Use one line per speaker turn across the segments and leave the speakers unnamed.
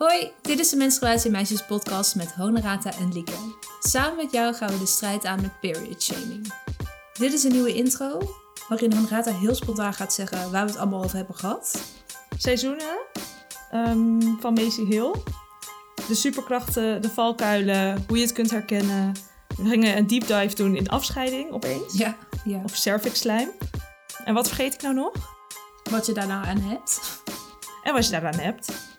Hoi, dit is de Menstruatie Meisjes podcast met Honorata en Lieke. Samen met jou gaan we de strijd aan met period shaming. Dit is een nieuwe intro, waarin Honorata heel spontaan gaat zeggen waar we het allemaal over hebben gehad.
Seizoenen ehm, van Macy Hill. De superkrachten, de valkuilen, hoe je het kunt herkennen. We gingen een deep dive doen in afscheiding opeens.
Ja, ja.
Of cervix slijm. En wat vergeet ik nou nog?
Wat je daar nou aan hebt.
En wat je daaraan hebt.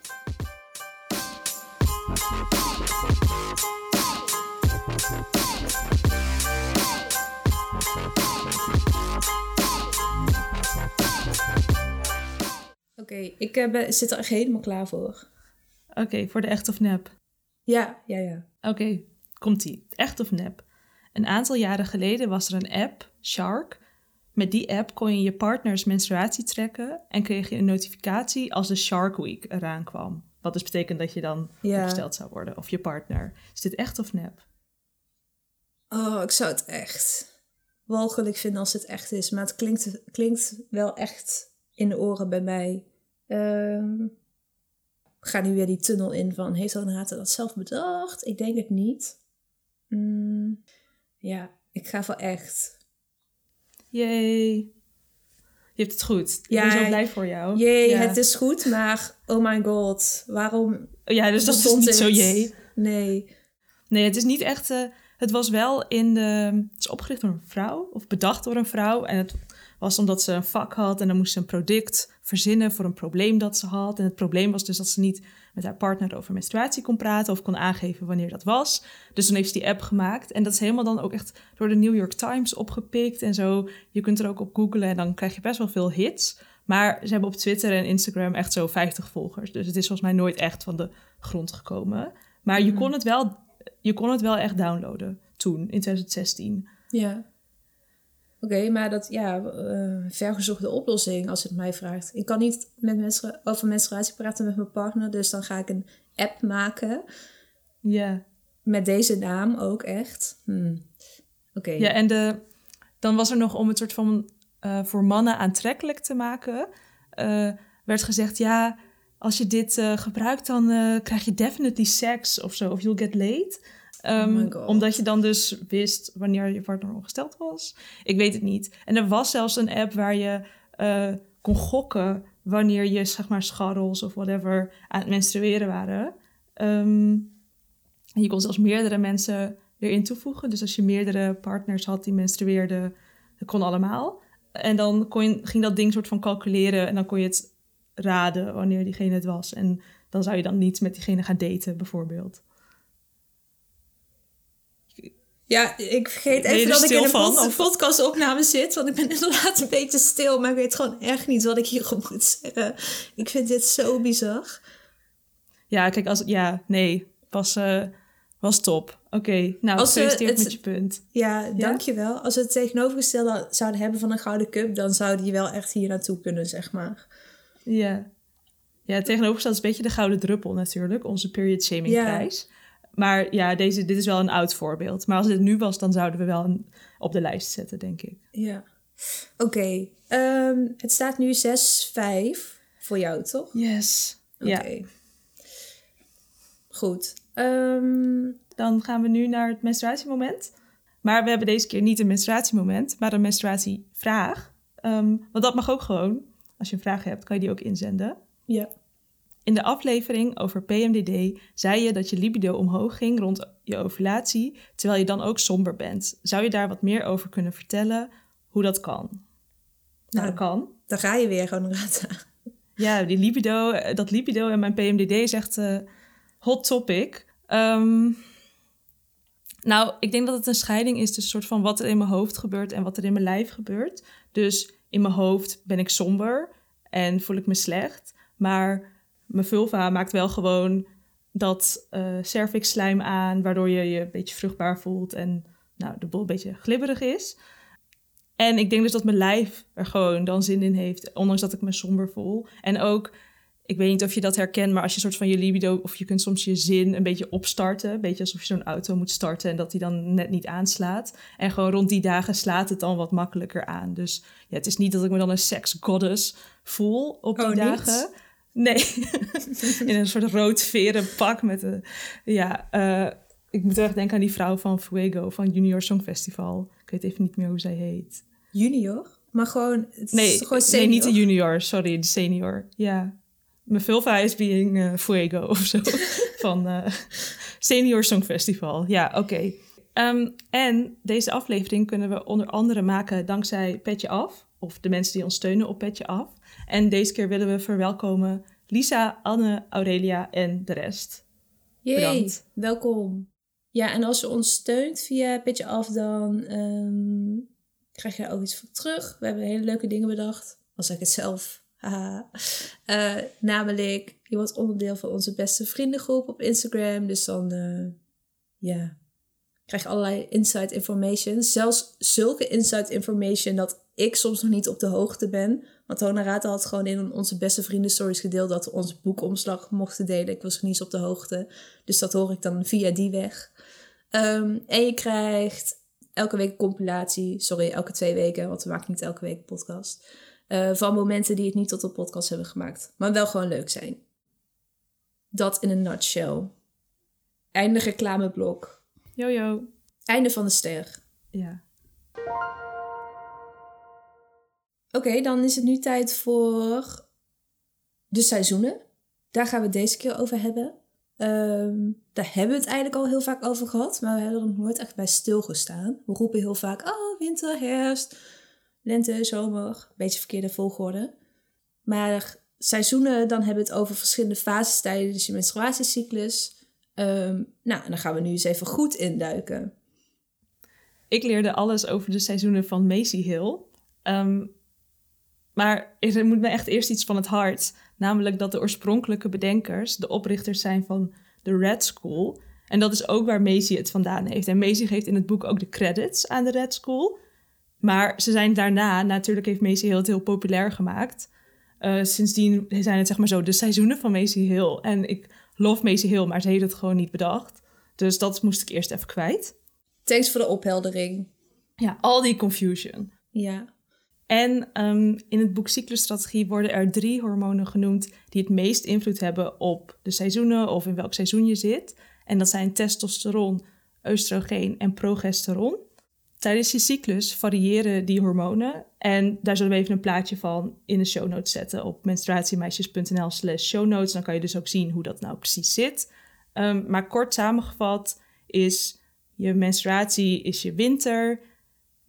Oké, ik eh, ben- zit er echt helemaal klaar voor.
Oké, voor de echt of nep.
Ja, ja, ja.
Oké, komt-ie. Echt of nep? Een aantal jaren geleden was er een app, Shark. Met die app kon je je partners menstruatie trekken en kreeg je een notificatie als de Shark Week eraan kwam. Wat dus betekent dat je dan
Ja.
opgesteld zou worden, of je partner. Is dit echt of nep?
Oh, ik zou het echt walgelijk vinden als het echt is. Maar het klinkt, klinkt wel echt in de oren bij mij. Ik ga nu weer die tunnel in van... Heeft Honorata dat zelf bedacht? Ik denk het niet. Mm, ja, ik ga voor echt.
Yay. Je hebt het goed. Ik
Ja,
ben zo blij voor jou.
Jee,
ja.
het is goed, maar oh my god. Waarom
Ja, dus dat is niet zo jee.
Nee.
Nee, het is niet echt. eh, het was wel in de. Het is opgericht door een vrouw, of bedacht door een vrouw. En het was omdat ze een vak had en dan moest ze een product verzinnen voor een probleem dat ze had. En het probleem was dus dat ze niet met haar partner over menstruatie kon praten of kon aangeven wanneer dat was. Dus toen heeft ze die app gemaakt. En dat is helemaal dan ook echt door de New York Times opgepikt en zo. Je kunt er ook op googlen en dan krijg je best wel veel hits. Maar ze hebben op Twitter en Instagram echt zo 50 volgers. Dus het is volgens mij nooit echt van de grond gekomen. Maar je, kon het wel, je kon het wel echt downloaden toen, in 2016.
Ja. Oké, maar dat, ja, eh, vergezochte oplossing als je het mij vraagt. Ik kan niet met mensen over menstruatie praten met mijn partner, dus dan ga ik een app maken.
Ja,
Met deze naam ook echt. Hmm. Oké.
ja en de, dan was er nog om het soort van eh, voor mannen aantrekkelijk te maken, eh, werd gezegd, ja, als je dit gebruikt, dan krijg je definitely sex of zo, of you'll get laid. Ehm,
Oh God.
omdat je dan dus wist wanneer je partner ongesteld was. Ik weet het niet. En er was zelfs een app waar je eh, kon gokken wanneer je, zeg maar, scharrels of whatever aan het menstrueren waren. Ehm, en je kon zelfs meerdere mensen erin toevoegen. Dus als je meerdere partners had die menstrueerden, dat kon allemaal. En dan kon je, ging dat ding soort van calculeren en dan kon je het raden wanneer diegene het was. En dan zou je dan niet met diegene gaan daten, bijvoorbeeld.
Ja, ik vergeet even dat ik in een pod-
of-
podcastopname zit. Want ik ben inderdaad een beetje stil, maar ik weet gewoon echt niet wat ik hierop moet zeggen. Ik vind dit zo bizar.
Ja, kijk, als, ja, nee, was, eh, was top. Oké, nou,
Als,
gefeliciteerd
het-
met je punt.
Ja, dankjewel. Als we het tegenovergestelde zouden hebben van een gouden cup, dan zou die wel echt hier naartoe kunnen, zeg maar.
Ja. Ja, het tegenovergestelde is een beetje de gouden druppel natuurlijk, onze period shaming
Ja.
prijs. Maar ja, deze, dit is wel een oud voorbeeld. Maar als dit nu was, dan zouden we wel een, op de lijst zetten, denk ik.
Ja. Oké, ehm, het staat nu 6-5 voor jou, toch?
Yes. Ja,
Oké. Goed. Ehm,
dan gaan we nu naar het menstruatiemoment. Maar we hebben deze keer niet een menstruatiemoment, maar een menstruatievraag. Ehm want dat mag ook gewoon. Als je een vraag hebt, kan je die ook inzenden.
ja.
In de aflevering over PMDD zei je dat je libido omhoog ging rond je ovulatie, terwijl je dan ook somber bent. Zou je daar wat meer over kunnen vertellen hoe dat kan? Nou,
Nou.
dat kan.
Dan ga je weer gewoon raten.
Ja, die libido, eh, dat libido en mijn PMDD is echt eh, hot topic. Ehm, nou, ik denk dat het een scheiding is tussen soort van wat er in mijn hoofd gebeurt en wat er in mijn lijf gebeurt. Dus in mijn hoofd ben ik somber en voel ik me slecht. Maar mijn vulva maakt wel gewoon dat cervix slijm aan, waardoor je je een beetje vruchtbaar voelt en nou, de bol een beetje glibberig is. En ik denk dus dat mijn lijf er gewoon dan zin in heeft, ondanks dat ik me somber voel. En ook, ik weet niet of je dat herkent, maar als je soort van je libido, of je kunt soms je zin een beetje opstarten. Een beetje alsof je zo'n auto moet starten en dat die dan net niet aanslaat. En gewoon rond die dagen slaat het dan wat makkelijker aan. Dus ja, het is niet dat ik me dan een sex goddess voel op die
Oh, niet?
Nee, in een soort rood veren pak met een... Ja, uh, ik moet erg denken aan die vrouw van Fuego van Junior Songfestival. Ik weet even niet meer hoe zij heet.
Junior? Maar gewoon... Het
nee,
is gewoon
nee, niet de junior. Sorry, de senior. Ja. Mijn vulva is being uh, Fuego of zo. van uh, Senior Songfestival. Ja, oké. Ehm, en deze aflevering kunnen we onder andere maken dankzij Petje Af. Of de mensen die ons steunen op Petje Af. En deze keer willen we verwelkomen Lisa, Anne, Aurelia en de rest.
Jee, welkom. Ja, en als je ons steunt via Petje Af, dan ehm, krijg je er ook iets voor terug. We hebben hele leuke dingen bedacht. Als ik het zelf. Haha. Uh, namelijk, je wordt onderdeel van onze beste vriendengroep op Instagram. Dus dan, uh, ja, krijg je allerlei inside information. Zelfs zulke inside information dat ik soms nog niet op de hoogte ben. Want Honorata had gewoon in onze beste vrienden stories gedeeld dat we onze boekomslag mochten delen. Ik was nog niet eens op de hoogte. Dus dat hoor ik dan via die weg. Um, en je krijgt elke week een compilatie. Sorry, elke twee weken, want we maken niet elke week een podcast. Uh, van momenten die het niet tot de podcast hebben gemaakt. Maar wel gewoon leuk zijn. Dat in een nutshell. Einde reclameblok.
Jojo.
Einde van de ster.
Ja.
Oké, dan is het nu tijd voor de seizoenen. Daar gaan we het deze keer over hebben. Um, daar hebben we het eigenlijk al heel vaak over gehad, maar we hebben er nog nooit echt bij stilgestaan. We roepen heel vaak, oh, winter, herfst, lente, zomer. Beetje verkeerde volgorde. Maar seizoenen, dan hebben we het over verschillende fases tijdens je menstruatiecyclus. Um, nou, en dan gaan we nu eens even goed induiken.
Ik leerde alles over de seizoenen van Macy Hill. Um, maar er moet me echt eerst iets van het hart. Namelijk dat de oorspronkelijke bedenkers de oprichters zijn van de Red School. En dat is ook waar Macy het vandaan heeft. En Macy geeft in het boek ook de credits aan de Red School. Maar ze zijn daarna, natuurlijk heeft Macy Hill het heel populair gemaakt. Uh, sindsdien zijn het zeg maar zo de seizoenen van Macy Hill. En ik love Macy Hill, maar ze heeft het gewoon niet bedacht. Dus dat moest ik eerst even kwijt.
Thanks voor de opheldering.
Ja, al die confusion.
Ja.
En um, in het boek Cyclusstrategie worden er drie hormonen genoemd die het meest invloed hebben op de seizoenen of in welk seizoen je zit. En dat zijn testosteron, oestrogeen en progesteron. Tijdens je cyclus variëren die hormonen. En daar zullen we even een plaatje van in de show notes zetten op menstruatiemeisjes.nl slash show notes. Dan kan je dus ook zien hoe dat nou precies zit. Um, maar kort samengevat is je menstruatie is je winter.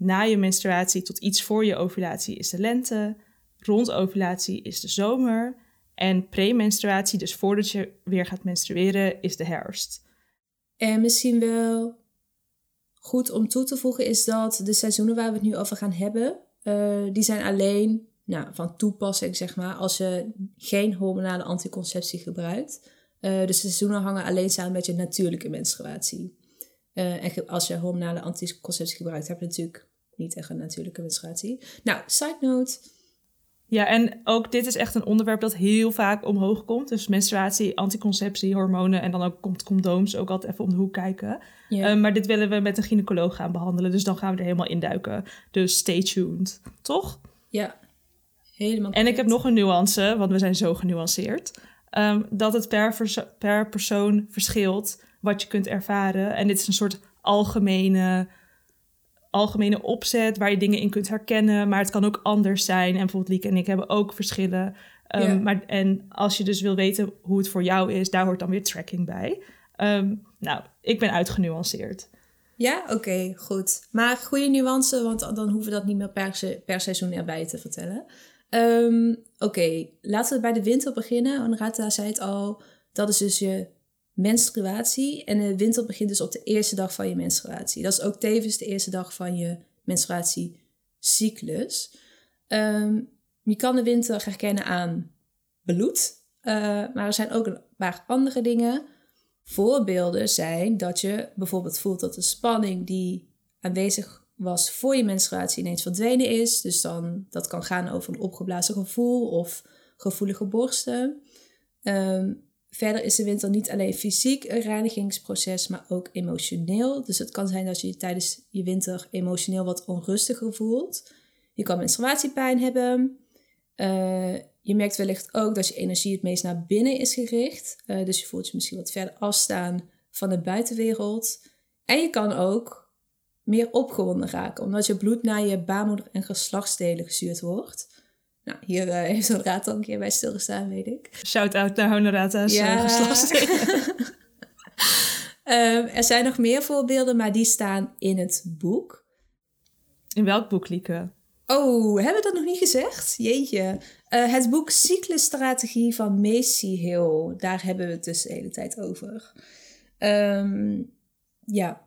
Na je menstruatie tot iets voor je ovulatie is de lente. Rond ovulatie is de zomer. En premenstruatie, dus voordat je weer gaat menstrueren, is de herfst.
En misschien wel goed om toe te voegen is dat de seizoenen waar we het nu over gaan hebben, uh, die zijn alleen nou, van toepassing, zeg maar, als je geen hormonale anticonceptie gebruikt. Uh, de seizoenen hangen alleen samen met je natuurlijke menstruatie. Uh, en als je hormonale anticonceptie gebruikt, heb je natuurlijk niet echt een natuurlijke menstruatie. Nou, side note.
Ja, en ook dit is echt een onderwerp dat heel vaak omhoog komt. Dus menstruatie, anticonceptie, hormonen en dan ook komt condooms ook altijd even om de hoek kijken. Uh, maar dit willen we met een gynaecoloog gaan behandelen, dus dan gaan we er helemaal induiken. Dus stay tuned, toch?
Ja, helemaal.
En ik heb nog een nuance, want we zijn zo genuanceerd. Um, dat het per, per persoon verschilt wat je kunt ervaren. En dit is een soort algemene algemene opzet waar je dingen in kunt herkennen. Maar het kan ook anders zijn. En bijvoorbeeld Lieke en ik hebben ook verschillen. Um, maar, en als je dus wil weten hoe het voor jou is, daar hoort dan weer tracking bij. Um, nou, ik ben uitgenuanceerd.
Ja, oké, goed. Maar goede nuance, want dan hoeven we dat niet meer per, se, per seizoen erbij te vertellen. Um, oké, laten we bij de winter beginnen. Anrata zei het al, dat is dus je menstruatie. En de winter begint dus op de eerste dag van je menstruatie. Dat is ook tevens de eerste dag van je menstruatiecyclus. Um, je kan de winter herkennen aan bloed. Uh, maar er zijn ook een paar andere dingen. Voorbeelden zijn dat je bijvoorbeeld voelt dat de spanning die aanwezig was voor je menstruatie ineens verdwenen is. Dus dan, dat kan gaan over een opgeblazen gevoel of gevoelige borsten. Um, Verder is de winter niet alleen fysiek een reinigingsproces, maar ook emotioneel. Dus het kan zijn dat je je tijdens je winter emotioneel wat onrustiger voelt. Je kan menstruatiepijn hebben. Uh, je merkt wellicht ook dat je energie het meest naar binnen is gericht. Uh, dus je voelt je misschien wat verder afstaan van de buitenwereld. En je kan ook meer opgewonden raken, omdat je bloed naar je baarmoeder en geslachtsdelen gestuurd wordt. Nou, hier uh, heeft Honorata al een keer bij stilgestaan, weet ik.
Shout-out naar Honorata's ja.
um, er zijn nog meer voorbeelden, maar die staan in het boek.
In welk boek, Lieke?
Oh, hebben we dat nog niet gezegd? Jeetje. Uh, het boek Cyclusstrategie van Macy Hill. Daar hebben we het dus de hele tijd over. Um, ja.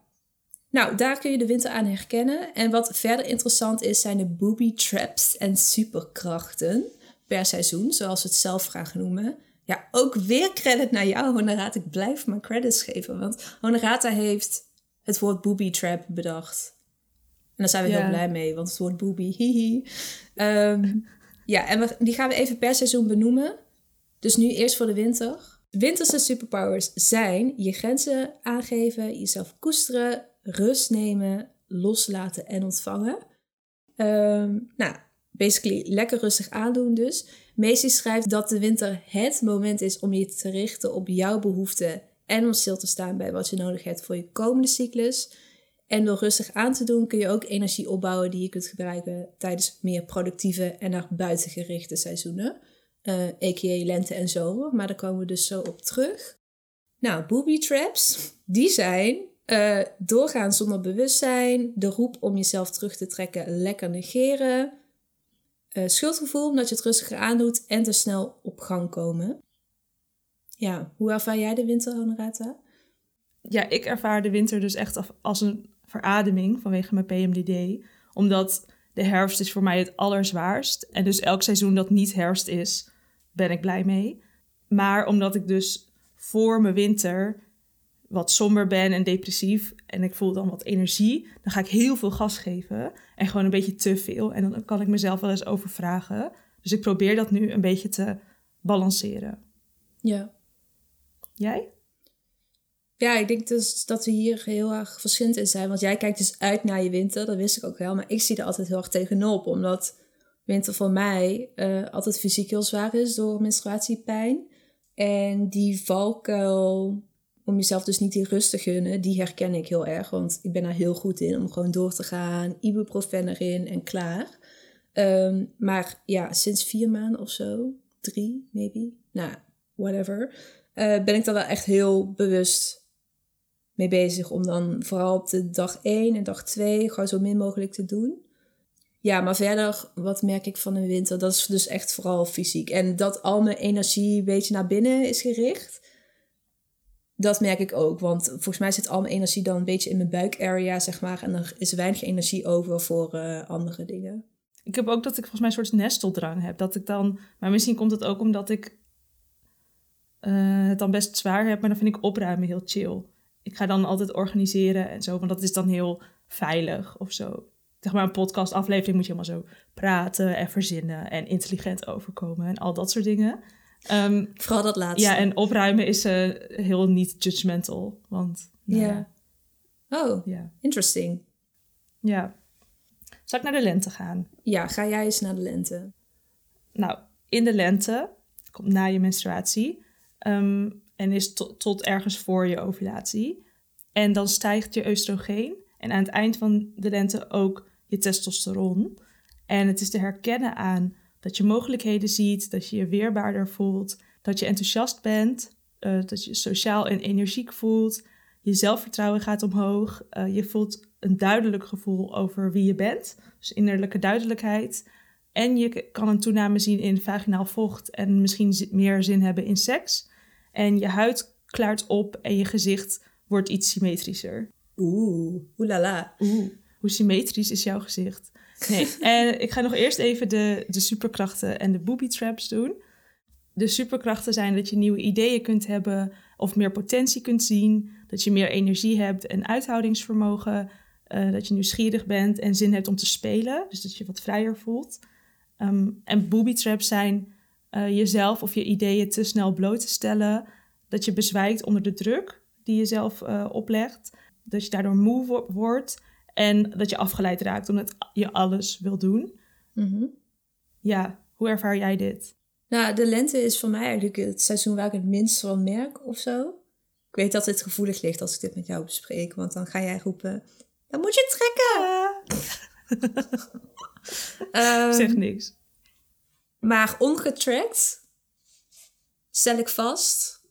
Nou, daar kun je de winter aan herkennen. En wat verder interessant is, zijn de booby traps en superkrachten per seizoen, zoals we het zelf gaan noemen. Ja, ook weer credit naar jou, Honorata. Ik blijf maar credits geven, want Honorata heeft het woord booby trap bedacht. En daar zijn we heel blij mee, want het woord booby, hihi. Um, ja, en we, die gaan we even per seizoen benoemen. Dus nu eerst voor de winter. Winterse superpowers zijn je grenzen aangeven, jezelf koesteren, rust nemen, loslaten en ontvangen. Um, nou, basically lekker rustig aandoen dus. Macy schrijft dat de winter het moment is om je te richten op jouw behoeften en om stil te staan bij wat je nodig hebt voor je komende cyclus. En door rustig aan te doen kun je ook energie opbouwen die je kunt gebruiken tijdens meer productieve en naar buiten gerichte seizoenen. Uh, eh, a.k.a. lente en zomer, maar daar komen we dus zo op terug. Nou, booby traps, die zijn uh, doorgaan zonder bewustzijn, de roep om jezelf terug te trekken lekker negeren, uh, schuldgevoel omdat je het rustiger aandoet en te snel op gang komen. Ja, hoe ervaar jij de winter, Honorata?
Ja, ik ervaar de winter dus echt als een verademing vanwege mijn PMDD. Omdat de herfst is voor mij het allerzwaarst. En dus elk seizoen dat niet herfst is, ben ik blij mee. Maar omdat ik dus voor mijn winter wat somber ben en depressief en ik voel dan wat energie, dan ga ik heel veel gas geven en gewoon een beetje te veel. En dan kan ik mezelf wel eens overvragen. Dus ik probeer dat nu een beetje te balanceren.
Ja.
Jij?
Ja, ik denk dus dat we hier heel erg verschillend in zijn. Want jij kijkt dus uit naar je winter, dat wist ik ook wel. Maar ik zie er altijd heel erg tegenop, omdat winter voor mij uh, altijd fysiek heel zwaar is door menstruatiepijn. En die valkuil om jezelf dus niet die rust te gunnen, die herken ik heel erg. Want ik ben daar heel goed in om gewoon door te gaan. Ibuprofen erin en klaar. Um, maar ja, sinds vier maanden of zo, drie maybe, nou, whatever, uh, ben ik daar wel echt heel bewust mee bezig om dan vooral op de dag 1 en dag 2 gewoon zo min mogelijk te doen. Ja, maar verder, wat merk ik van de winter? Dat is dus echt vooral fysiek. En dat al mijn energie een beetje naar binnen is gericht. Dat merk ik ook, want volgens mij zit al mijn energie dan een beetje in mijn buikarea, zeg maar. En er is weinig energie over voor uh, andere dingen.
Ik heb ook dat ik volgens mij een soort nesteldrang heb. Dat ik dan, maar misschien komt het ook omdat ik uh, het dan best zwaar heb, maar dan vind ik opruimen heel chill ik ga dan altijd organiseren en zo, want dat is dan heel veilig of zo. Zeg maar, een podcastaflevering moet je helemaal zo praten en verzinnen en intelligent overkomen en al dat soort dingen.
Um, Vooral dat laatste.
Ja, en opruimen is uh, heel niet judgmental, want...
Nou ja. Oh, ja. interesting.
Ja. Zal ik naar de lente gaan?
Ja, ga jij eens naar de lente.
Nou, in de lente, komt na je menstruatie, um, en is tot ergens voor je ovulatie. En dan stijgt je oestrogeen en aan het eind van de lente ook je testosteron. En het is te herkennen aan dat je mogelijkheden ziet, dat je je weerbaarder voelt, dat je enthousiast bent, uh, dat je sociaal en energiek voelt, je zelfvertrouwen gaat omhoog, uh, je voelt een duidelijk gevoel over wie je bent, dus innerlijke duidelijkheid. En je kan een toename zien in vaginaal vocht en misschien meer zin hebben in seks. En je huid klaart op en je gezicht wordt iets symmetrischer.
Oeh, oelala.
Oeh, hoe symmetrisch is jouw gezicht? Nee, en ik ga nog eerst even de, de superkrachten en de booby traps doen. De superkrachten zijn dat je nieuwe ideeën kunt hebben of meer potentie kunt zien. Dat je meer energie hebt en uithoudingsvermogen. Uh, dat je nieuwsgierig bent en zin hebt om te spelen. Dus dat je wat vrijer voelt. Um, en booby traps zijn uh, jezelf of je ideeën te snel bloot te stellen. Dat je bezwijkt onder de druk die je zelf uh, oplegt. Dat je daardoor moe wordt en dat je afgeleid raakt omdat je alles wil doen.
Mm
Ja, hoe ervaar jij dit?
Nou, de lente is voor mij eigenlijk het seizoen waar ik het minst van merk of zo. Ik weet dat het gevoelig ligt als ik dit met jou bespreek, want dan ga jij roepen: dan moet je trekken. Um,
zeg niks.
Maar ongetrackt stel ik vast,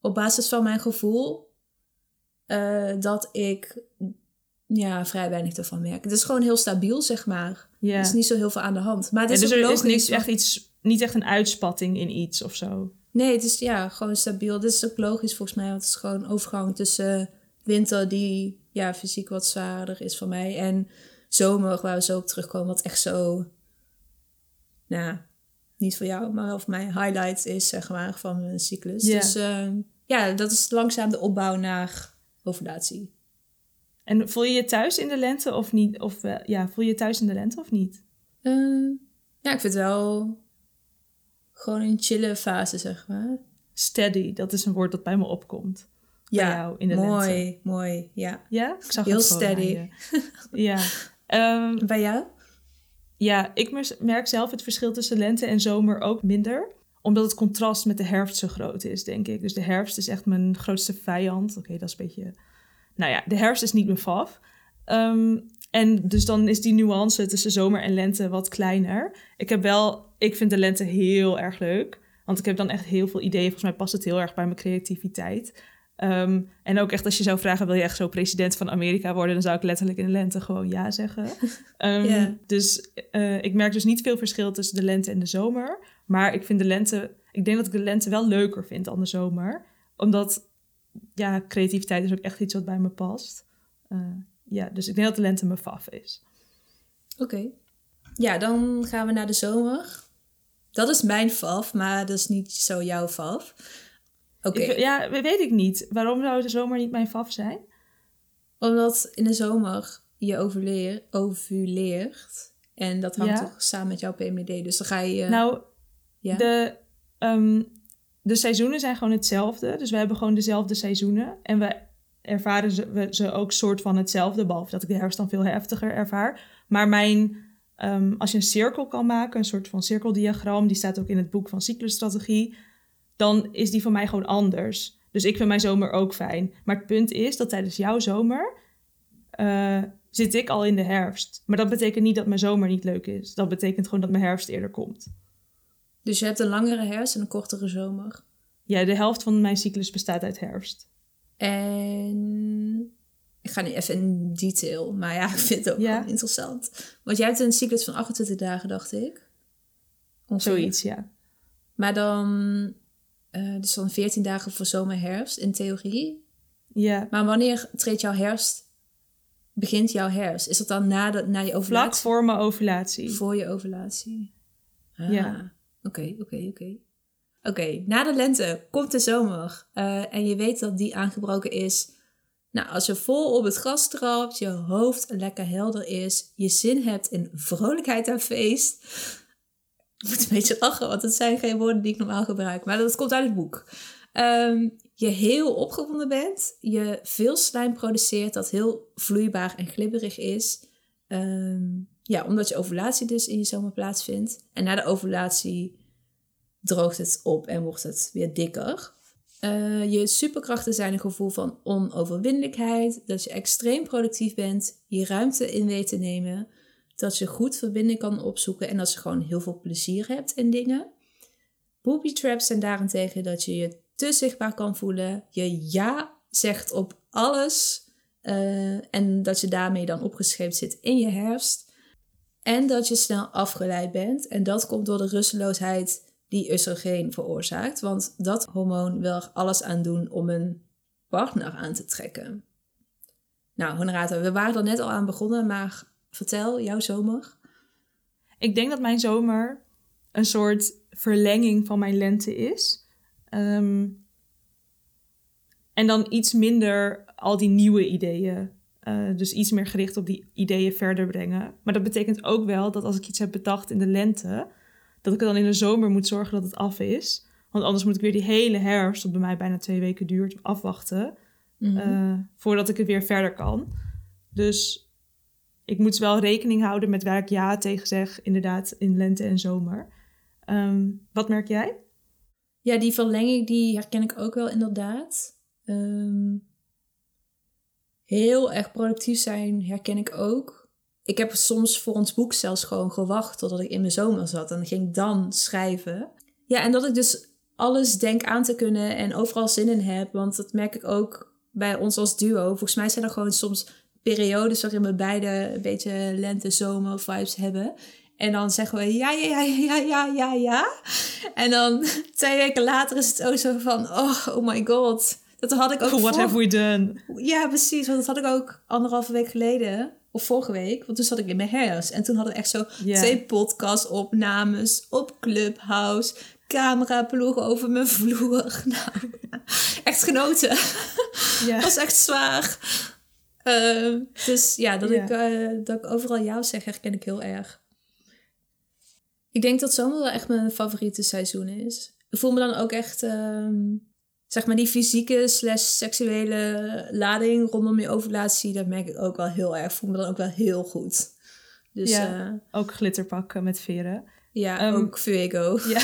op basis van mijn gevoel, eh, dat ik ja, vrij weinig ervan merk. Het is gewoon heel stabiel, zeg maar.
Ja.
Er is niet zo heel veel aan de hand. Maar het
Ja,
is
dus
ook
er is
logisch,
niks,
want-
echt iets, niet echt een uitspatting in iets of zo.
Nee, het is ja, gewoon stabiel. Dit is ook logisch volgens mij, want het is gewoon overgang tussen winter die ja, fysiek wat zwaarder is voor mij en zomer waar we zo op terugkomen, wat echt zo, nou, niet voor jou, maar wel voor mij highlight is, zeg maar, van mijn cyclus.
Ja.
Dus ehm, ja, dat is langzaam de opbouw naar ovulatie.
En voel je je thuis in de lente of niet? Of eh, ja, voel je je thuis in de lente of niet?
Ehm, ja, ik vind het wel gewoon een chille fase, zeg maar.
Steady, dat is een woord dat bij me opkomt. Bij
Ja,
jou in de
mooi,
lente.
mooi, ja.
Ja, ik zag
Heel
het
steady.
je. ja. Ehm,
Bij jou?
ja, ik mer- merk zelf het verschil tussen lente en zomer ook minder. Omdat het contrast met de herfst zo groot is, denk ik. Dus de herfst is echt mijn grootste vijand. Oké, dat is een beetje... Nou ja, de herfst is niet mijn faf. Ehm, en dus dan is die nuance tussen zomer en lente wat kleiner. Ik heb wel... Ik vind de lente heel erg leuk. Want ik heb dan echt heel veel ideeën. Volgens mij past het heel erg bij mijn creativiteit. Ehm, en ook echt als je zou vragen, wil je echt zo president van Amerika worden? Dan zou ik letterlijk in de lente gewoon ja zeggen. Ehm. Dus eh, ik merk dus niet veel verschil tussen de lente en de zomer. Maar ik vind de lente, ik denk dat ik de lente wel leuker vind dan de zomer. Omdat, ja, creativiteit is ook echt iets wat bij me past. Eh, ja, dus ik denk dat de lente mijn faf is.
Oké. Ja, dan gaan we naar de zomer. Dat is mijn faf, maar dat is niet zo jouw faf. Oké,
ja, weet ik niet. Waarom zou de zomer niet mijn faf zijn?
omdat in de zomer je overleer, ovuleert. En dat hangt
Ja.
toch samen met jouw PMD. Dus dan ga je...
Nou,
ja?
De, ehm, de seizoenen zijn gewoon hetzelfde. Dus we hebben gewoon dezelfde seizoenen. En we ervaren ze, we, ze ook soort van hetzelfde. Behalve dat ik de herfst dan veel heftiger ervaar. Maar mijn, ehm, als je een cirkel kan maken, een soort van cirkeldiagram, die staat ook in het boek van cyclusstrategie, dan is die van mij gewoon anders. Dus ik vind mijn zomer ook fijn. Maar het punt is dat tijdens jouw zomer eh, zit ik al in de herfst. Maar dat betekent niet dat mijn zomer niet leuk is. Dat betekent gewoon dat mijn herfst eerder komt.
Dus je hebt een langere herfst en een kortere zomer.
Ja, de helft van mijn cyclus bestaat uit herfst.
En ik ga niet even in detail, maar ja, ik vind het ook
Ja.
wel interessant. Want jij hebt een cyclus van 28 dagen, dacht ik. Ongeveer.
Zoiets, ja.
Maar dan, eh, dus dan 14 dagen voor zomer, herfst in theorie.
Ja,
Maar wanneer treedt jouw herfst, begint jouw herfst? Is dat dan na, de, na je
vlak
ovulatie?
voor mijn ovulatie.
Voor je ovulatie. Ah,
Ja.
Oké, oké, oké. Oké, na de lente komt de zomer. eh, en je weet dat die aangebroken is. Nou, als je vol op het gras trapt, je hoofd lekker helder is, je zin hebt in vrolijkheid en feest. Ik moet een beetje lachen, want het zijn geen woorden die ik normaal gebruik. Maar dat komt uit het boek. Ehm, je heel opgewonden bent. Je veel slijm produceert dat heel vloeibaar en glibberig is. Ehm, ja, omdat je ovulatie dus in je zomer plaatsvindt. En na de ovulatie droogt het op en wordt het weer dikker. Eh, je superkrachten zijn een gevoel van onoverwinnelijkheid. Dat je extreem productief bent. Je ruimte in weet te nemen. Dat je goed verbinding kan opzoeken. En dat je gewoon heel veel plezier hebt in dingen. Booby traps zijn daarentegen dat je je te zichtbaar kan voelen. Je ja zegt op alles. eh, en dat je daarmee dan opgescheept zit in je herfst. En dat je snel afgeleid bent. En dat komt door de rusteloosheid die oestrogeen veroorzaakt. Want dat hormoon wil er alles aan doen om een partner aan te trekken. Nou, Honorata, we waren er net al aan begonnen, maar vertel, jouw zomer.
Ik denk dat mijn zomer een soort verlenging van mijn lente is. Ehm, en dan iets minder al die nieuwe ideeën. Eh, dus iets meer gericht op die ideeën verder brengen. Maar dat betekent ook wel dat als ik iets heb bedacht in de lente, dat ik dan in de zomer moet zorgen dat het af is. Want anders moet ik weer die hele herfst, wat bij mij bijna twee weken duurt, afwachten. eh, voordat ik het weer verder kan. Dus ik moet wel rekening houden met waar ik ja tegen zeg, inderdaad, in lente en zomer. Ehm, wat merk jij?
Ja, die verlenging die herken ik ook wel inderdaad. Ehm, heel erg productief zijn herken ik ook. Ik heb soms voor ons boek zelfs gewoon gewacht totdat ik in mijn zomer zat en ging dan schrijven. Ja, en dat ik dus alles denk aan te kunnen en overal zin in heb, want dat merk ik ook bij ons als duo. Volgens mij zijn er gewoon soms periodes waarin we beide een beetje lente-zomer vibes hebben. En dan zeggen we ja, ja, ja, ja, ja, ja, ja. En dan twee weken later is het ook zo van, oh, oh my god. Dat had ik ook
What have we done?
Ja, precies. Want dat had ik ook anderhalve week geleden. Of vorige week. Want toen zat ik in mijn hers. En toen hadden we echt zo
Ja.
twee podcast-opnames op Clubhouse. Cameraploegen over mijn vloer. Nou, echt genoten.
Ja.
was echt zwaar. Ehm, dus ja, dat. Ik, eh, dat ik overal jou zeg, herken ik heel erg. Ik denk dat zomer wel echt mijn favoriete seizoen is. Ik voel me dan ook echt, ehm, zeg maar, die fysieke slash seksuele lading rondom je ovulatie, dat merk ik ook wel heel erg. Voel me dan ook wel heel goed. Dus
Ja.
ja,
Ook glitterpakken met veren.
ja
Ehm,
ook Fuego.
Ja.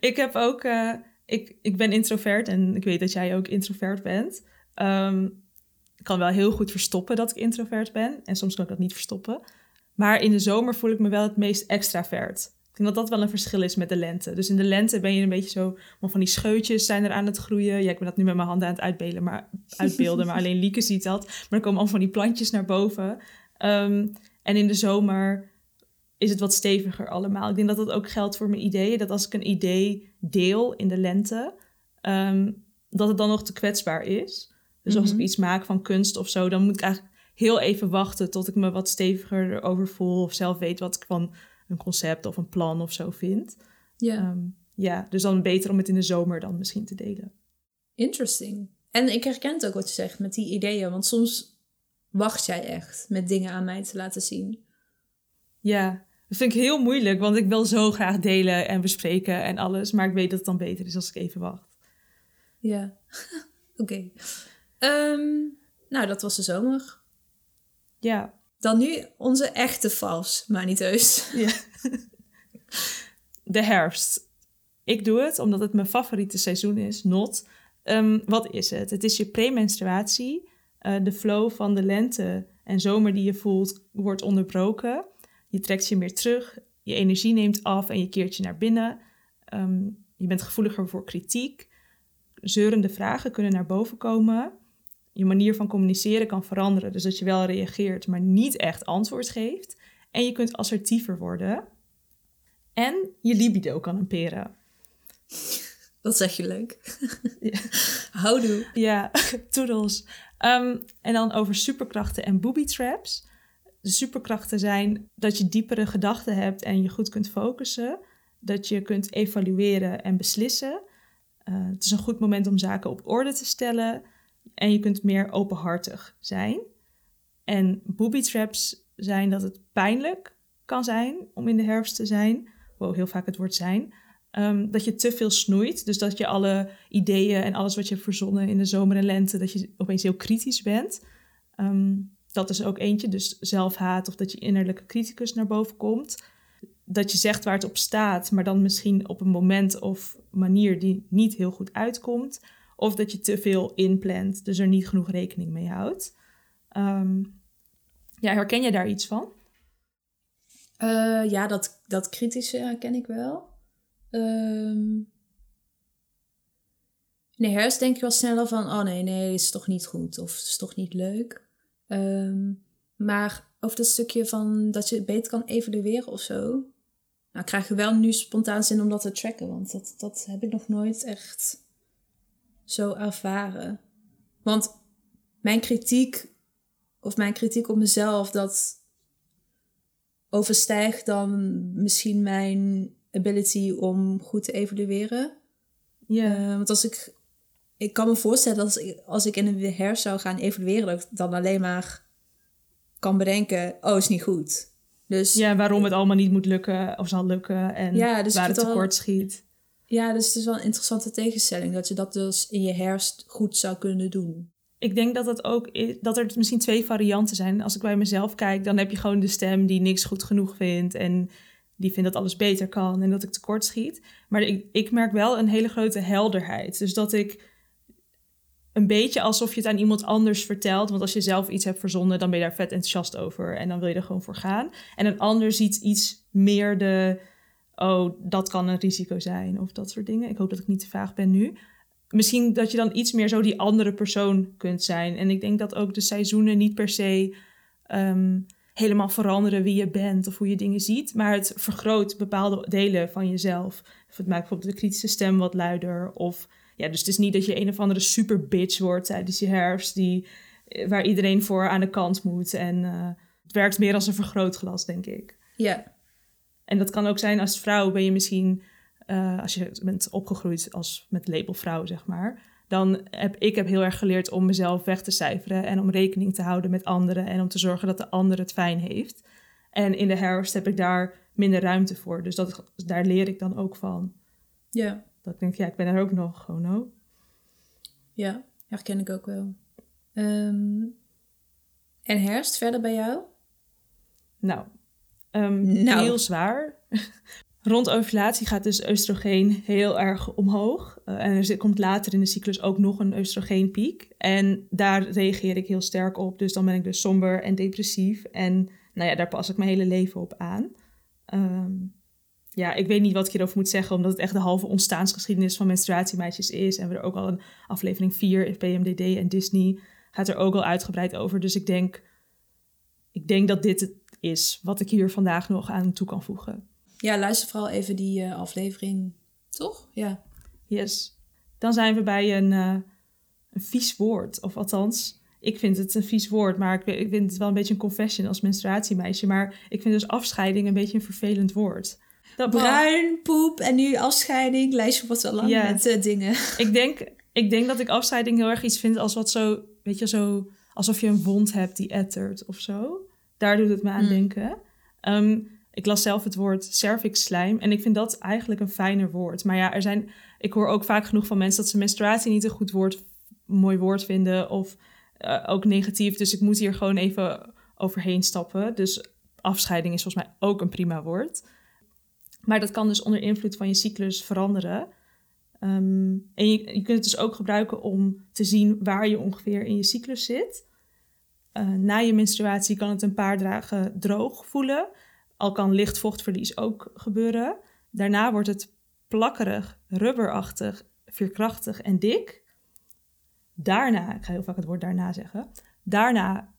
ik heb ook... eh, ik, ik ben introvert en ik weet dat jij ook introvert bent. Ehm, ik kan wel heel goed verstoppen dat ik introvert ben. En soms kan ik dat niet verstoppen. Maar in de zomer voel ik me wel het meest extravert. Ik denk dat dat wel een verschil is met de lente. Dus in de lente ben je een beetje zo... van die scheutjes zijn er aan het groeien. Ja, ik ben dat nu met mijn handen aan het uitbeelden, maar, uitbeelden, maar alleen Lieke ziet dat. Maar er komen allemaal van die plantjes naar boven. Ehm, en in de zomer is het wat steviger allemaal. Ik denk dat dat ook geldt voor mijn ideeën. Dat als ik een idee deel in de lente, ehm, dat het dan nog te kwetsbaar is. Dus als ik
Mhm.
iets maak van kunst of zo, dan moet ik eigenlijk heel even wachten tot ik me wat steviger erover voel. Of zelf weet wat ik van een concept of een plan of zo vind.
Ja,
Ehm, ja, dus dan beter om het in de zomer dan misschien te delen.
interesting. En ik herken het ook wat je zegt met die ideeën. Want soms wacht jij echt met dingen aan mij te laten zien.
Ja, dat vind ik heel moeilijk, want ik wil zo graag delen en bespreken en alles. Maar ik weet dat het dan beter is als ik even wacht.
Ja, oké. Ehm, nou, dat was de zomer.
Ja,
Dan nu onze echte vals, maar niet heus.
Ja. De herfst. Ik doe het omdat het mijn favoriete seizoen is, not. Ehm, wat is het? Het is je premenstruatie. Eh, de flow van de lente en zomer die je voelt wordt onderbroken. Je trekt je meer terug, je energie neemt af en je keert je naar binnen. Ehm, je bent gevoeliger voor kritiek. Zeurende vragen kunnen naar boven komen. Je manier van communiceren kan veranderen, dus dat je wel reageert, maar niet echt antwoord geeft. En je kunt assertiever worden. En je libido kan imperen.
Dat zeg je leuk.
Ja.
Houdoe.
Ja, toedels. Ehm, en dan over superkrachten en booby traps. De superkrachten zijn dat je diepere gedachten hebt en je goed kunt focussen. Dat je kunt evalueren en beslissen. Eh, het is een goed moment om zaken op orde te stellen. En je kunt meer openhartig zijn. En booby traps zijn dat het pijnlijk kan zijn om in de herfst te zijn. Wow, heel vaak het woord zijn. Ehm, dat je te veel snoeit. Dus dat je alle ideeën en alles wat je hebt verzonnen in de zomer en lente, dat je opeens heel kritisch bent. Ehm, dat is ook eentje. Dus zelfhaat of dat je innerlijke criticus naar boven komt. Dat je zegt waar het op staat, maar dan misschien op een moment of manier die niet heel goed uitkomt. Of dat je te veel inplant, dus er niet genoeg rekening mee houdt. Ehm, ja, herken je daar iets van?
Eh, ja, dat, dat kritische herken ik wel. Ehm in de herfst denk je wel sneller van... oh nee, nee, is toch niet goed of is toch niet leuk. Ehm, maar over dat stukje van dat je het beter kan evalueren of zo... Nou, krijg je wel nu spontaan zin om dat te tracken. Want dat, dat heb ik nog nooit echt zo ervaren. Want mijn kritiek... of mijn kritiek op mezelf... dat overstijgt dan misschien mijn ability om goed te evalueren.
Ja.
Eh, want als ik... Ik kan me voorstellen dat als ik, als ik in een herfst zou gaan evalueren... dat ik dan alleen maar kan bedenken... oh, is niet goed. Dus ja,
waarom het allemaal niet moet lukken of zal lukken en
Ja, dus
waar het
het wel-
schiet.
dus het is wel een interessante tegenstelling... dat je dat dus in je herfst goed zou kunnen doen.
Ik denk dat het ook is, dat er misschien twee varianten zijn. Als ik bij mezelf kijk, dan heb je gewoon de stem die niks goed genoeg vindt en die vindt dat alles beter kan en dat ik tekort schiet. Maar ik, ik merk wel een hele grote helderheid. Dus dat ik een beetje alsof je het aan iemand anders vertelt. Want als je zelf iets hebt verzonnen, dan ben je daar vet enthousiast over. En dan wil je er gewoon voor gaan. En een ander ziet iets meer de. Oh, dat kan een risico zijn. Of dat soort dingen. Ik hoop dat ik niet te vaag ben nu. Misschien dat je dan iets meer zo die andere persoon kunt zijn. En ik denk dat ook de seizoenen niet per se. Ehm, helemaal veranderen wie je bent of hoe je dingen ziet. Maar het vergroot bepaalde delen van jezelf. Of het maakt bijvoorbeeld de kritische stem wat luider. Of ja, dus het is niet dat je een of andere super bitch wordt tijdens je herfst. Die, eh, waar iedereen voor aan de kant moet. En uh, het werkt meer als een vergrootglas, denk ik.
Ja.
En dat kan ook zijn als vrouw ben je misschien... Uh, als je bent opgegroeid als met label vrouw, zeg maar dan heb ik heb heel erg geleerd om mezelf weg te cijferen en om rekening te houden met anderen en om te zorgen dat de ander het fijn heeft. En in de herfst heb ik daar minder ruimte voor. Dus dat, daar leer ik dan ook van.
Ja.
Dat ik denk, ja, ik ben er ook nog gewoon ook.
Ja, herken ik ook wel. Um, en herfst verder bij jou?
Nou, um, nou. heel zwaar. Rond ovulatie gaat dus oestrogeen heel erg omhoog. Uh, en er komt later in de cyclus ook nog een oestrogeenpiek. En daar reageer ik heel sterk op. Dus dan ben ik dus somber en depressief. En nou ja, daar pas ik mijn hele leven op aan. Um, ja, ik weet niet wat ik hierover moet zeggen, omdat het echt de halve ontstaansgeschiedenis van menstruatiemeisjes is. En we er ook al een aflevering 4, PMDD en Disney, gaat er ook al uitgebreid over. Dus ik denk, ik denk dat dit het is wat ik hier vandaag nog aan toe kan voegen.
Ja, luister vooral even die uh, aflevering, toch? Ja.
Yes. Dan zijn we bij een, uh, een vies woord, of althans, ik vind het een vies woord, maar ik, ik vind het wel een beetje een confession als menstruatiemeisje. Maar ik vind dus afscheiding een beetje een vervelend woord.
Dat Bruin, poep en nu afscheiding. Lijstje wordt wel lang met uh, dingen.
Ik denk, ik denk dat ik afscheiding heel erg iets vind als wat zo, weet je, zo alsof je een wond hebt die ettert of zo. Daar doet het me aan mm. denken. Um, ik las zelf het woord cervix slijm en ik vind dat eigenlijk een fijner woord. Maar ja, er zijn, ik hoor ook vaak genoeg van mensen dat ze menstruatie niet een goed woord, mooi woord vinden of uh, ook negatief. Dus ik moet hier gewoon even overheen stappen. Dus afscheiding is volgens mij ook een prima woord. Maar dat kan dus onder invloed van je cyclus veranderen. Um, en je, je, kunt het dus ook gebruiken om te zien waar je ongeveer in je cyclus zit. Uh, na je menstruatie kan het een paar dagen droog voelen. Al kan licht vochtverlies ook gebeuren. Daarna wordt het plakkerig, rubberachtig, veerkrachtig en dik. Daarna, ik ga heel vaak het woord daarna zeggen. Daarna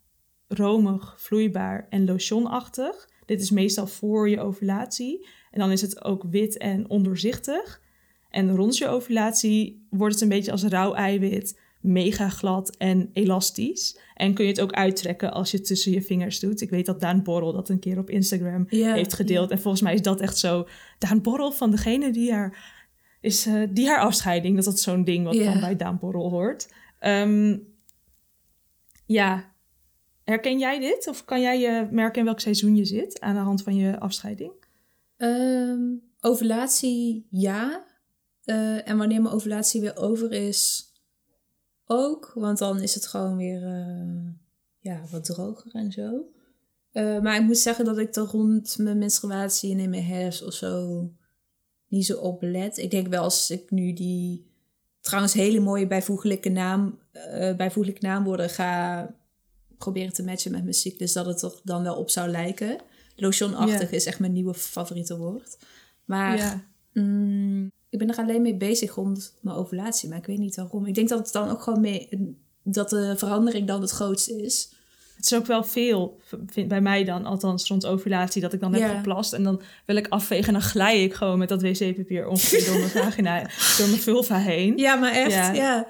romig, vloeibaar en lotionachtig. Dit is meestal voor je ovulatie. En dan is het ook wit en ondoorzichtig. En rond je ovulatie wordt het een beetje als rauw eiwit, mega glad en elastisch. En kun je het ook uittrekken als je het tussen je vingers doet. Ik weet dat Daan Borrel dat een keer op Instagram heeft gedeeld. En volgens mij is dat echt zo. Daan Borrel van degene die haar, is, uh, die haar afscheiding, dat dat zo'n ding wat dan bij Daan Borrel hoort. Um, ja, herken jij dit? Of kan jij je merken in welk seizoen je zit aan de hand van je afscheiding?
Um, ovulatie ja. Uh, en wanneer mijn ovulatie weer over is, ook. Want dan is het gewoon weer uh, ja, wat droger en zo. Uh, maar ik moet zeggen dat ik er rond mijn menstruatie en in mijn herfst of zo niet zo op let. Ik denk wel als ik nu die trouwens hele mooie bijvoeglijke, naam, uh, bijvoeglijke naamwoorden ga proberen te matchen met mijn cyclus, dat het er dan wel op zou lijken. Lotionachtig is echt mijn nieuwe favoriete woord. Maar mm, ik ben er alleen mee bezig rond mijn ovulatie. Maar ik weet niet waarom. Ik denk dat het dan ook gewoon mee... Dat de verandering dan het grootste is.
Het is ook wel veel, bij mij dan, althans rond ovulatie, dat ik dan heb geplast. En dan wil ik afvegen en dan glij ik gewoon met dat wc-papier ongeveer door mijn vagina, door mijn vulva heen.
Ja, maar echt, ja.
Ja,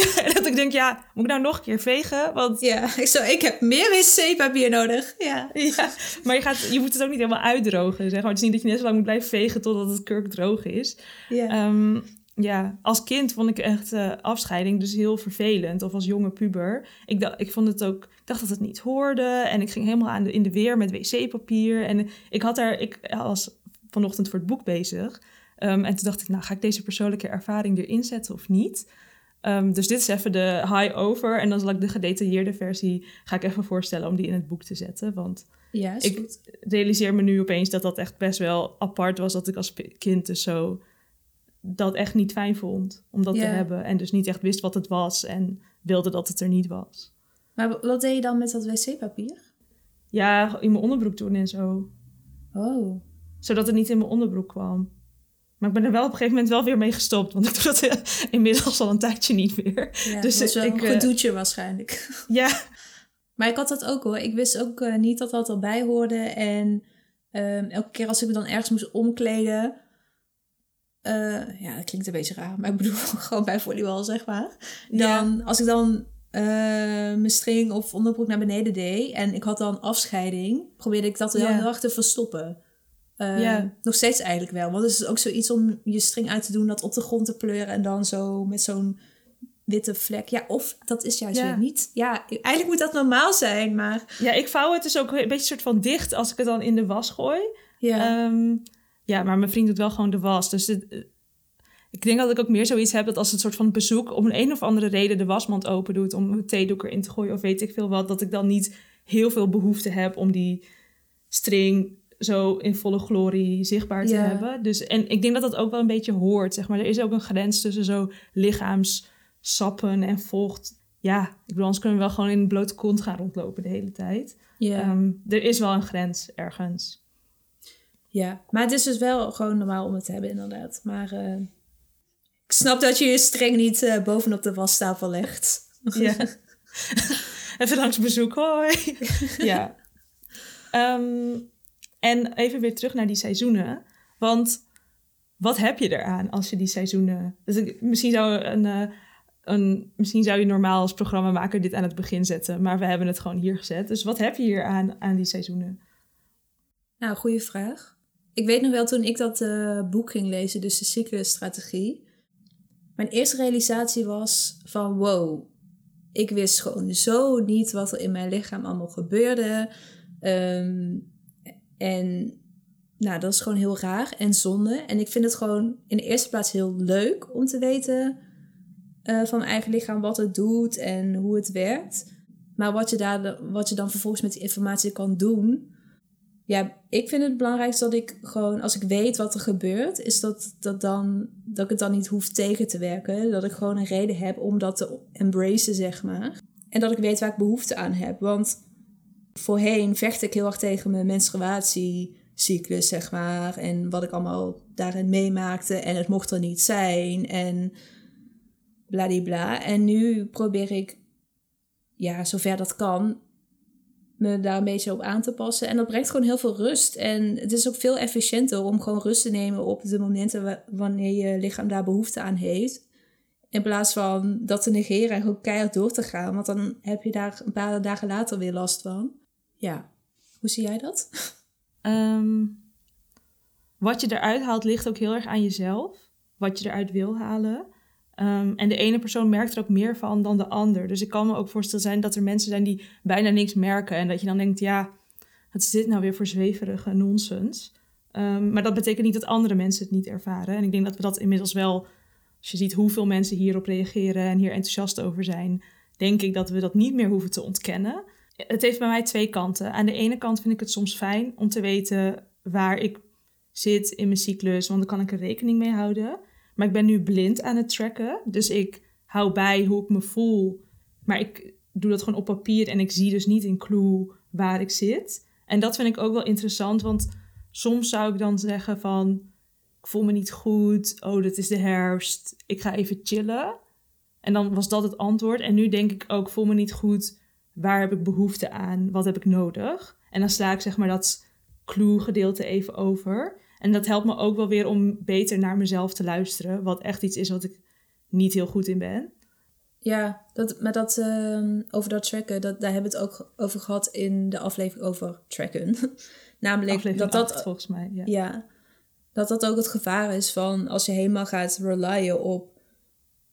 dat ik denk, ja, moet ik nou nog een keer vegen? Want...
Ja, ik, zo, ik heb meer wc-papier nodig. Ja.
ja, maar je, gaat, je moet het ook niet helemaal uitdrogen. Zeg maar. Het is niet dat je net zo lang moet blijven vegen totdat het kurk droog is. Ja. Um, ja, als kind vond ik echt uh, afscheiding dus heel vervelend. Of als jonge puber. Ik, dacht, ik vond het ook, ik dacht dat het niet hoorde. En ik ging helemaal aan de, in de weer met wc-papier. En ik had daar, ik was vanochtend voor het boek bezig. Um, en toen dacht ik, nou ga ik deze persoonlijke ervaring erin zetten of niet? Um, dus dit is even de high over. En dan zal ik de gedetailleerde versie ga ik even voorstellen om die in het boek te zetten. Want
Ja,
ik
goed.
realiseer me nu opeens dat dat echt best wel apart was dat ik als kind dus zo dat echt niet fijn vond om dat te hebben en dus niet echt wist wat het was en wilde dat het er niet was.
Maar wat deed je dan met dat wc-papier?
Ja, in mijn onderbroek doen en zo,
Oh.
zodat het niet in mijn onderbroek kwam. Maar ik ben er wel op een gegeven moment wel weer mee gestopt, want ik doe dat eh, inmiddels al een tijdje niet meer.
Ja,
Dus
dat was wel
ik,
een
eh,
gedoetje waarschijnlijk.
Ja,
Maar ik had dat ook hoor. Ik wist ook eh, niet dat dat erbij hoorde. En ehm, elke keer als ik me dan ergens moest omkleden... eh, ja, dat klinkt een beetje raar. Maar ik bedoel gewoon bij volleybal, zeg maar. Dan, Als ik dan eh, mijn string of onderbroek naar beneden deed... en ik had dan afscheiding... probeerde ik dat wel
Ja.
heel erg te verstoppen.
Ja.
Nog steeds eigenlijk wel. Want het is ook zoiets om je string uit te doen... dat op de grond te pleuren en dan zo met zo'n witte vlek. Ja, of dat is juist
Ja.
weer niet. Ja, eigenlijk moet dat normaal zijn, maar...
ja, ik vouw het dus ook een beetje soort van dicht als ik het dan in de was gooi.
Ja,
Ehm, ja, maar mijn vriend doet wel gewoon de was. Dus het, eh, ik denk dat ik ook meer zoiets heb dat als het soort van bezoek om een, een of andere reden de wasmand open doet om een theedoek erin te gooien of weet ik veel wat, dat ik dan niet heel veel behoefte heb om die string zo in volle glorie zichtbaar te
Ja.
hebben. Dus, en ik denk dat dat ook wel een beetje hoort, zeg maar. Er is ook een grens tussen zo lichaamssappen en vocht. Ja, ik bedoel, anders kunnen we wel gewoon in een blote kont gaan rondlopen de hele tijd.
ja,
Ehm, er is wel een grens ergens.
ja. Maar het is dus wel gewoon normaal om het te hebben, inderdaad. Maar eh, ik snap dat je je streng niet eh, bovenop de wastafel legt.
Ja. even langs bezoek, hoi. ja. Ehm, en even weer terug naar die seizoenen. Want wat heb je eraan als je die seizoenen... Dus misschien, zou een, eh, een, misschien zou je normaal als programmamaker dit aan het begin zetten. Maar we hebben het gewoon hier gezet. Dus wat heb je hier aan, aan die seizoenen?
Nou, goede vraag. Ik weet nog wel toen ik dat eh, boek ging lezen, dus de cyclusstrategie. Mijn eerste realisatie was van wow, ik wist gewoon zo niet wat er in mijn lichaam allemaal gebeurde. Ehm, en nou, dat is gewoon heel raar en zonde. En ik vind het gewoon in de eerste plaats heel leuk om te weten eh, van mijn eigen lichaam wat het doet en hoe het werkt. Maar wat je, daar, wat je dan vervolgens met die informatie kan doen, ja, ik vind het belangrijkste dat ik gewoon, als ik weet wat er gebeurt, is dat, dat, dan, dat ik het dan niet hoef tegen te werken. Dat ik gewoon een reden heb om dat te embracen, zeg maar. En dat ik weet waar ik behoefte aan heb. Want voorheen vecht ik heel erg tegen mijn menstruatiecyclus, zeg maar. En wat ik allemaal daarin meemaakte. En het mocht er niet zijn. En bladibla. En nu probeer ik, ja, zover dat kan, me daar een beetje op aan te passen. En dat brengt gewoon heel veel rust. En het is ook veel efficiënter om gewoon rust te nemen op de momenten wa- wanneer je lichaam daar behoefte aan heeft. In plaats van dat te negeren en gewoon keihard door te gaan. Want dan heb je daar een paar dagen later weer last van. Ja, hoe zie jij dat?
Ehm, wat je eruit haalt ligt ook heel erg aan jezelf. Wat je eruit wil halen. Ehm, en de ene persoon merkt er ook meer van dan de ander. Dus ik kan me ook voorstellen zijn dat er mensen zijn die bijna niks merken. En dat je dan denkt, ja, wat is dit nou weer voor zweverige nonsens? Ehm, maar dat betekent niet dat andere mensen het niet ervaren. En ik denk dat we dat inmiddels wel, als je ziet hoeveel mensen hierop reageren en hier enthousiast over zijn, denk ik dat we dat niet meer hoeven te ontkennen. Het heeft bij mij twee kanten. Aan de ene kant vind ik het soms fijn om te weten waar ik zit in mijn cyclus, want dan kan ik er rekening mee houden. Maar ik ben nu blind aan het tracken, dus ik hou bij hoe ik me voel. Maar ik doe dat gewoon op papier en ik zie dus niet in clue waar ik zit. En dat vind ik ook wel interessant, want soms zou ik dan zeggen van... ik voel me niet goed, oh, dit is de herfst, ik ga even chillen. En dan was dat het antwoord. En nu denk ik ook, voel me niet goed, waar heb ik behoefte aan, wat heb ik nodig? En dan sla ik zeg maar dat clue-gedeelte even over. En dat helpt me ook wel weer om beter naar mezelf te luisteren, wat echt iets is wat ik niet heel goed in ben.
Ja, dat, maar dat, ehm, over dat tracken, dat, daar hebben we het ook over gehad in de aflevering over tracken. Namelijk
Aflevering
dat dat,
volgens mij. Ja.
ja, dat dat ook het gevaar is van als je helemaal gaat relyen op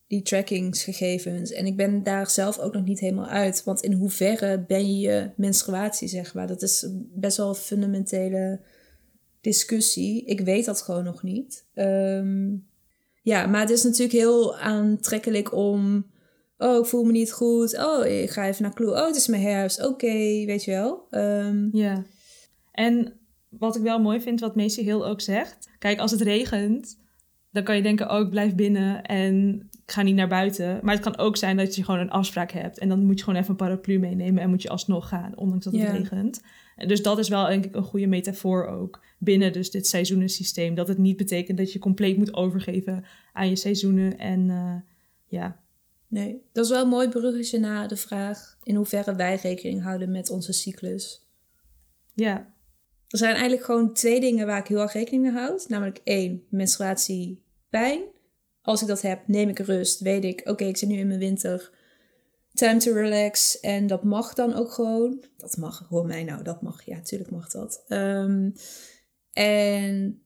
die trackingsgegevens. En ik ben daar zelf ook nog niet helemaal uit. Want in hoeverre ben je menstruatie, zeg maar? Dat is best wel een fundamentele discussie. Ik weet dat gewoon nog niet. Ehm, ja, maar het is natuurlijk heel aantrekkelijk om... Oh, ik voel me niet goed. Oh, ik ga even naar Clue. Oh, het is mijn herfst. Oké, weet je wel. Ehm,
ja. En wat ik wel mooi vind, wat Macy Hill ook zegt. Kijk, als het regent, dan kan je denken, oh, ik blijf binnen en ik ga niet naar buiten. Maar het kan ook zijn dat je gewoon een afspraak hebt. En dan moet je gewoon even een paraplu meenemen en moet je alsnog gaan, ondanks dat het regent. En dus dat is wel denk ik een goede metafoor ook binnen dus dit seizoenensysteem. Dat het niet betekent dat je compleet moet overgeven aan je seizoenen. En eh, ja,
Nee, dat is wel een mooi bruggetje naar de vraag in hoeverre wij rekening houden met onze cyclus.
ja,
Er zijn eigenlijk gewoon twee dingen waar ik heel erg rekening mee houd. Namelijk één, menstruatie, pijn. Als ik dat heb, neem ik rust. Weet ik, oké, ik zit nu in mijn winter. Time to relax. En dat mag dan ook gewoon. Dat mag, hoor mij nou, dat mag. Ja, tuurlijk mag dat. Ehm, en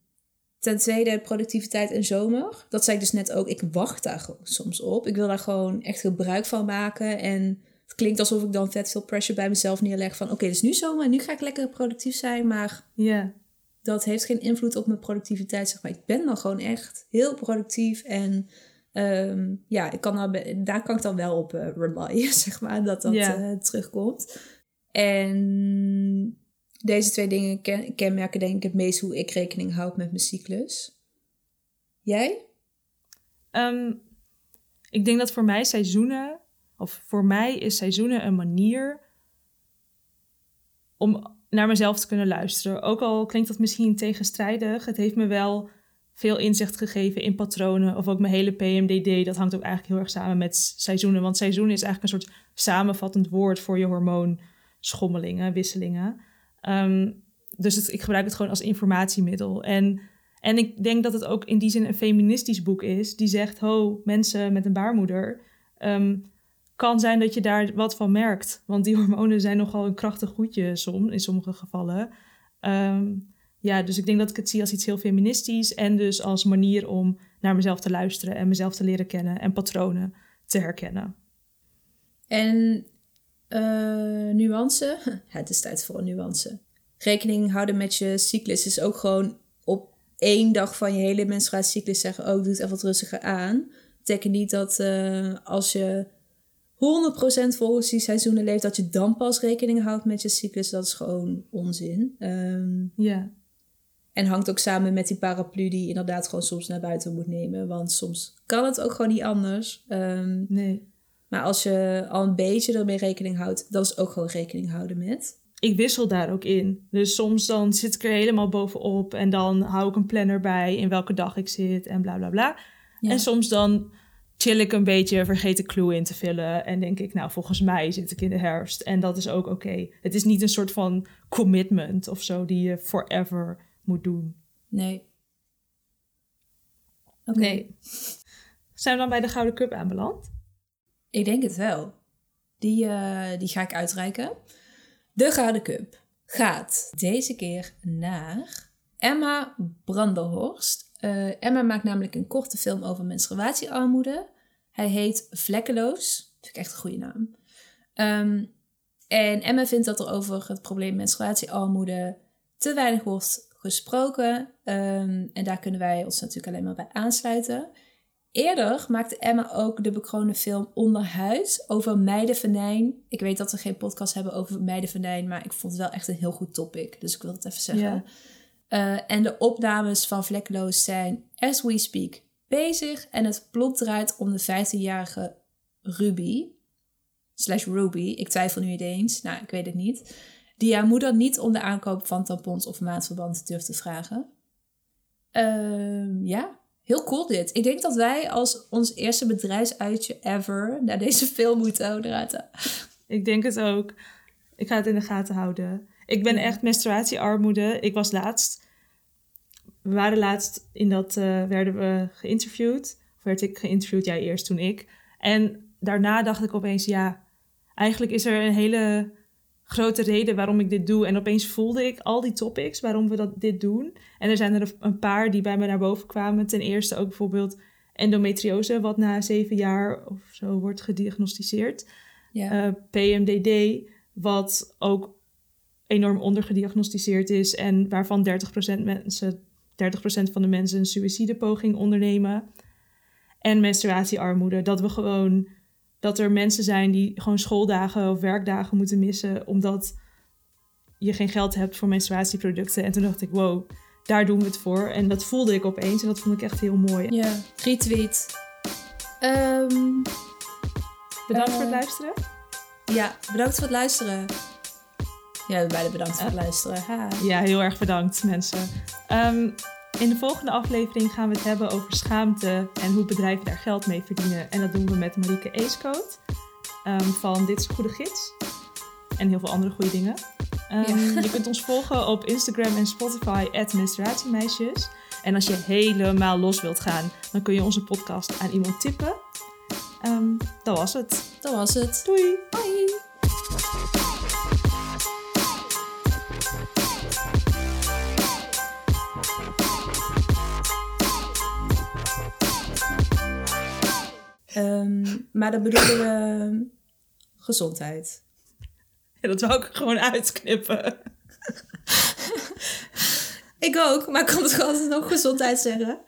ten tweede, productiviteit en zomer. Dat zei ik dus net ook. Ik wacht daar gewoon soms op. Ik wil daar gewoon echt gebruik van maken. En het klinkt alsof ik dan vet veel pressure bij mezelf neerleg. Van oké, het is nu zomer en nu ga ik lekker productief zijn. Maar
ja,
dat heeft geen invloed op mijn productiviteit. Zeg maar. Ik ben dan gewoon echt heel productief. En ehm, ja, ik kan dan, daar kan ik dan wel op eh relyen, zeg maar. Dat dat eh, terugkomt. En deze twee dingen ken- kenmerken denk ik het meest hoe ik rekening houd met mijn cyclus. Jij?
Ehm, ik denk dat voor mij seizoenen, of voor mij is seizoenen een manier om naar mezelf te kunnen luisteren. Ook al klinkt dat misschien tegenstrijdig, het heeft me wel veel inzicht gegeven in patronen. Of ook mijn hele PMDD, dat hangt ook eigenlijk heel erg samen met seizoenen. Want seizoenen is eigenlijk een soort samenvattend woord voor je hormoonschommelingen, wisselingen. Ehm, dus ik gebruik het gewoon als informatiemiddel. En, en ik denk dat het ook in die zin een feministisch boek is. Die zegt, ho, mensen met een baarmoeder... ehm, kan zijn dat je daar wat van merkt. Want die hormonen zijn nogal een krachtig goedje som, in sommige gevallen. Ehm, ja, dus ik denk dat ik het zie als iets heel feministisch. En dus als manier om naar mezelf te luisteren en mezelf te leren kennen en patronen te herkennen.
En eh, nuance? Het is tijd voor een nuance. Rekening houden met je cyclus is ook gewoon op één dag van je hele menstruatiecyclus zeggen... oh, doe het even wat rustiger aan. betekent niet dat eh, als je 100% volgens die seizoenen leeft... dat je dan pas rekening houdt met je cyclus. Dat is gewoon onzin. Ehm,
Ja,
en hangt ook samen met die paraplu die je inderdaad gewoon soms naar buiten moet nemen. Want soms kan het ook gewoon niet anders. Ehm,
nee.
maar als je al een beetje ermee rekening houdt, dat is ook gewoon rekening houden met.
ik wissel daar ook in. Dus soms dan zit ik er helemaal bovenop en dan hou ik een planner bij in welke dag ik zit en bla bla bla.
Ja.
En soms dan chill ik een beetje, vergeet de clue in te vullen en denk ik, nou volgens mij zit ik in de herfst en dat is ook oké. Het is niet een soort van commitment of zo die je forever moet doen.
Nee. Oké.
Nee. Zijn we dan bij de Gouden Cup aanbeland?
Ik denk het wel. Die, eh, die ga ik uitreiken. De Gouden Cup gaat deze keer naar Emma Branderhorst. Eh, Emma maakt namelijk een korte film over menstruatiearmoede. Hij heet Vlekkeloos. Vind ik echt een goede naam. Ehm, en Emma vindt dat er over het probleem menstruatiearmoede te weinig wordt gesproken. Ehm, en daar kunnen wij ons natuurlijk alleen maar bij aansluiten. Eerder maakte Emma ook de bekroonde film Onderhuis over meidenvenijn. Ik weet dat we geen podcast hebben over meidenvenijn, maar ik vond het wel echt een heel goed topic. Dus ik wil het even zeggen. Eh, en de opnames van Vlekkeloos zijn, as we speak, bezig. En het plot draait om de 15-jarige Ruby, slash Ruby, ik twijfel nu eens, nou, ik weet het niet, die haar moeder niet om de aankoop van tampons of maandverband durft te vragen. Ehm, ja, heel cool dit. Ik denk dat wij als ons eerste bedrijfsuitje ever naar deze film moeten houden.
Ik denk het ook. Ik ga het in de gaten houden. Ik ben echt menstruatiearmoede. Ik was laatst. We waren laatst in dat. eh, werden we geïnterviewd. Of werd ik geïnterviewd? Jij eerst, toen ik. En daarna dacht ik opeens: ja, eigenlijk is er een hele grote reden waarom ik dit doe. En opeens voelde ik al die topics waarom we dat, dit doen. En er zijn er een paar die bij me naar boven kwamen. Ten eerste ook bijvoorbeeld endometriose, wat na zeven jaar of zo wordt gediagnosticeerd
Ja.
eh, PMDD, wat ook enorm ondergediagnosticeerd is en waarvan 30% mensen, 30% van de mensen een suïcidepoging ondernemen. En menstruatiearmoede, dat we gewoon dat er mensen zijn die gewoon schooldagen of werkdagen moeten missen omdat je geen geld hebt voor menstruatieproducten. En toen dacht ik, wow, daar doen we het voor. En dat voelde ik opeens en dat vond ik echt heel mooi.
Ja, retweet. Ehm,
Bedankt
Eh,
voor het luisteren.
ja, bedankt voor het luisteren. Ja, beide bedankt voor het luisteren. Ha.
Ja, heel erg bedankt mensen. Ehm, in de volgende aflevering gaan we het hebben over schaamte en hoe bedrijven daar geld mee verdienen. En dat doen we met Marieke Eescoot ehm, van Dit is een Goede Gids. En heel veel andere goede dingen. Ehm,
Ja.
Je kunt ons volgen op Instagram en Spotify, menstruatiemeisjes. En als je helemaal los wilt gaan, dan kun je onze podcast aan iemand tippen. Dat was het.
Dat was het.
Doei!
Bye. Ehm, maar dan bedoelen we gezondheid.
Ja, dat wou ik gewoon uitknippen.
Ik ook, maar ik kan het gewoon altijd nog gezondheid zeggen.